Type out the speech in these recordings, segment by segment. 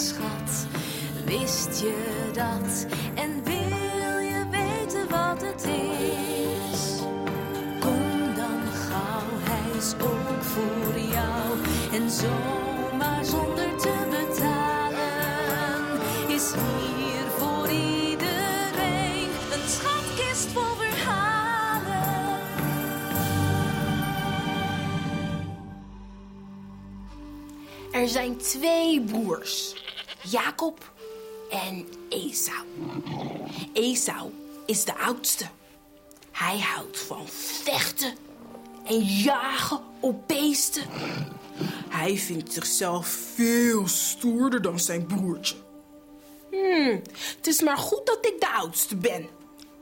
schat. Wist je dat? En wil je weten wat het is? Kom dan gauw, hij is ook voor jou. En zomaar zonder te betalen is hier voor iedereen een schatkist vol verhalen. Er zijn twee broers, Jacob en Esau. Esau is de oudste. Hij houdt van vechten en jagen op beesten. Hij vindt zichzelf veel stoerder dan zijn broertje. Hmm, het is maar goed dat ik de oudste ben.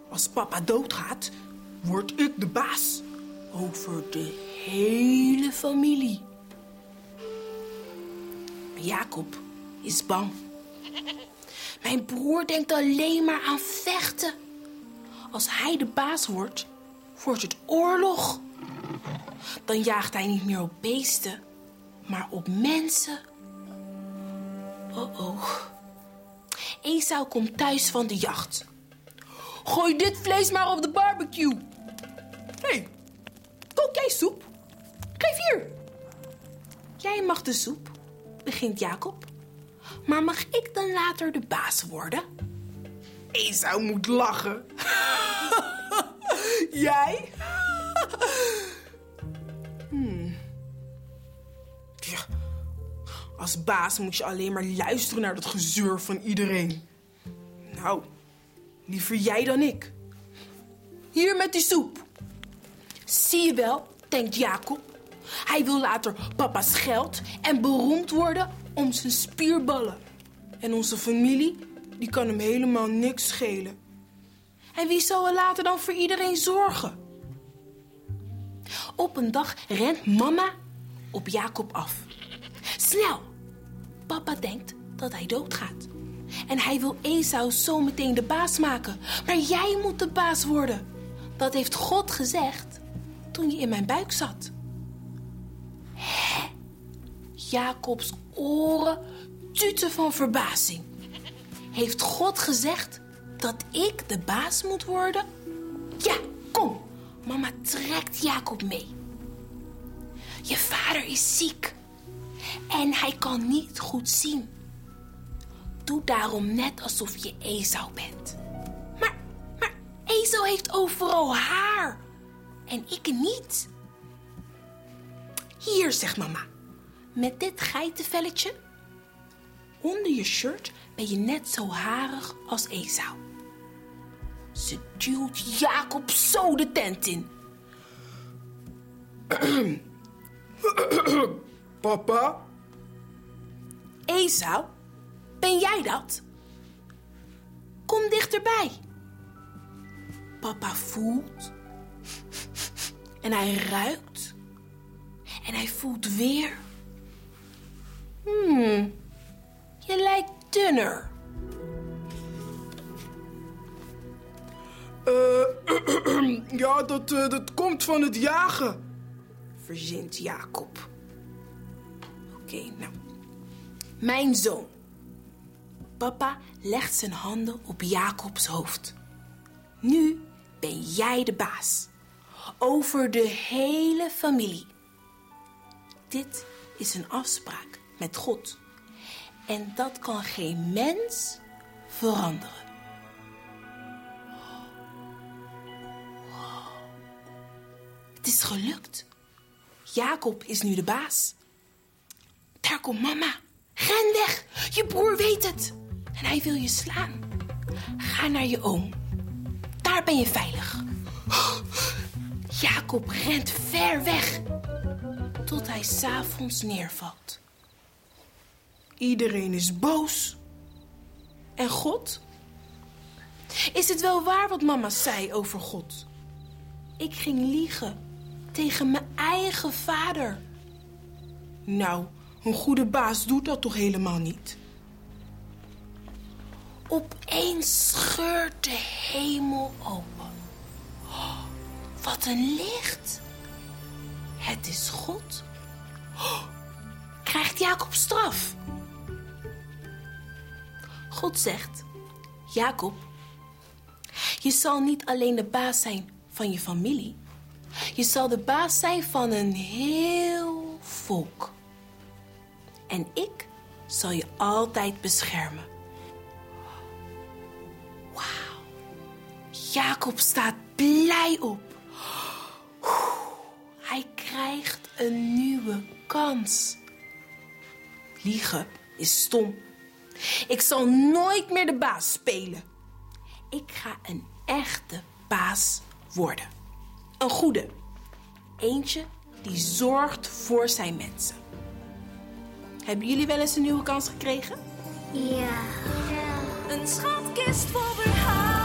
Als papa doodgaat, word ik de baas over de hele familie. Jacob is bang. Mijn broer denkt alleen maar aan vechten. Als hij de baas wordt, wordt het oorlog. Dan jaagt hij niet meer op beesten, maar op mensen. Oh oh. Esau komt thuis van de jacht. Gooi dit vlees maar op de barbecue. Hé, hey, kook jij soep? Geef hier. Jij mag de soep, begint Jacob. Maar mag ik dan later de baas worden? Esau moet lachen. Jij? hmm. Ja. Als baas moet je alleen maar luisteren naar dat gezeur van iedereen. Nou, liever jij dan ik. Hier met die soep. Zie je wel, denkt Jacob. Hij wil later papa's geld en beroemd worden om zijn spierballen. En onze familie, die kan hem helemaal niks schelen. En wie zal er later dan voor iedereen zorgen? Op een dag rent mama op Jacob af. Snel! Papa denkt dat hij doodgaat. En hij wil Esau zo meteen de baas maken. Maar jij moet de baas worden. Dat heeft God gezegd toen je in mijn buik zat. Hè? Jacobs oren tuten van verbazing. Heeft God gezegd dat ik de baas moet worden? Ja, kom. Mama trekt Jacob mee. Je vader is ziek. En hij kan niet goed zien. Doe daarom net alsof je Esau bent. Maar, maar Esau heeft overal haar. En ik niet. Hier, zegt mama. Met dit geitenvelletje. Onder je shirt ben je net zo harig als Esau. Ze duwt Jacob zo de tent in. Papa? Esau, ben jij dat? Kom dichterbij. Papa voelt. En hij ruikt. En hij voelt weer. Hmm, je lijkt dunner. Uh, ja, dat, uh, dat komt van het jagen, verzint Jacob. Oké, okay, nou. Mijn zoon. Papa legt zijn handen op Jacobs hoofd. Nu ben jij de baas. Over de hele familie. Dit is een afspraak met God. En dat kan geen mens veranderen. Het is gelukt. Jacob is nu de baas. Daar komt mama. Ren weg. Je broer weet het. En hij wil je slaan. Ga naar je oom. Daar ben je veilig. Jacob rent ver weg. Tot hij s'avonds neervalt. Iedereen is boos. En God? Is het wel waar wat mama zei over God? Ik ging liegen tegen mijn eigen vader. Nou, een goede baas doet dat toch helemaal niet? Opeens scheurt de hemel open. Oh, wat een licht. Het is God. Oh, krijgt Jacob straf? God zegt, Jacob, je zal niet alleen de baas zijn van je familie. Je zal de baas zijn van een heel volk. En ik zal je altijd beschermen. Wauw. Jacob staat blij op. Krijgt een nieuwe kans. Liegen is stom. Ik zal nooit meer de baas spelen. Ik ga een echte baas worden. Een goede. Eentje die zorgt voor zijn mensen. Hebben jullie wel eens een nieuwe kans gekregen? Ja. Een schatkist vol verhalen.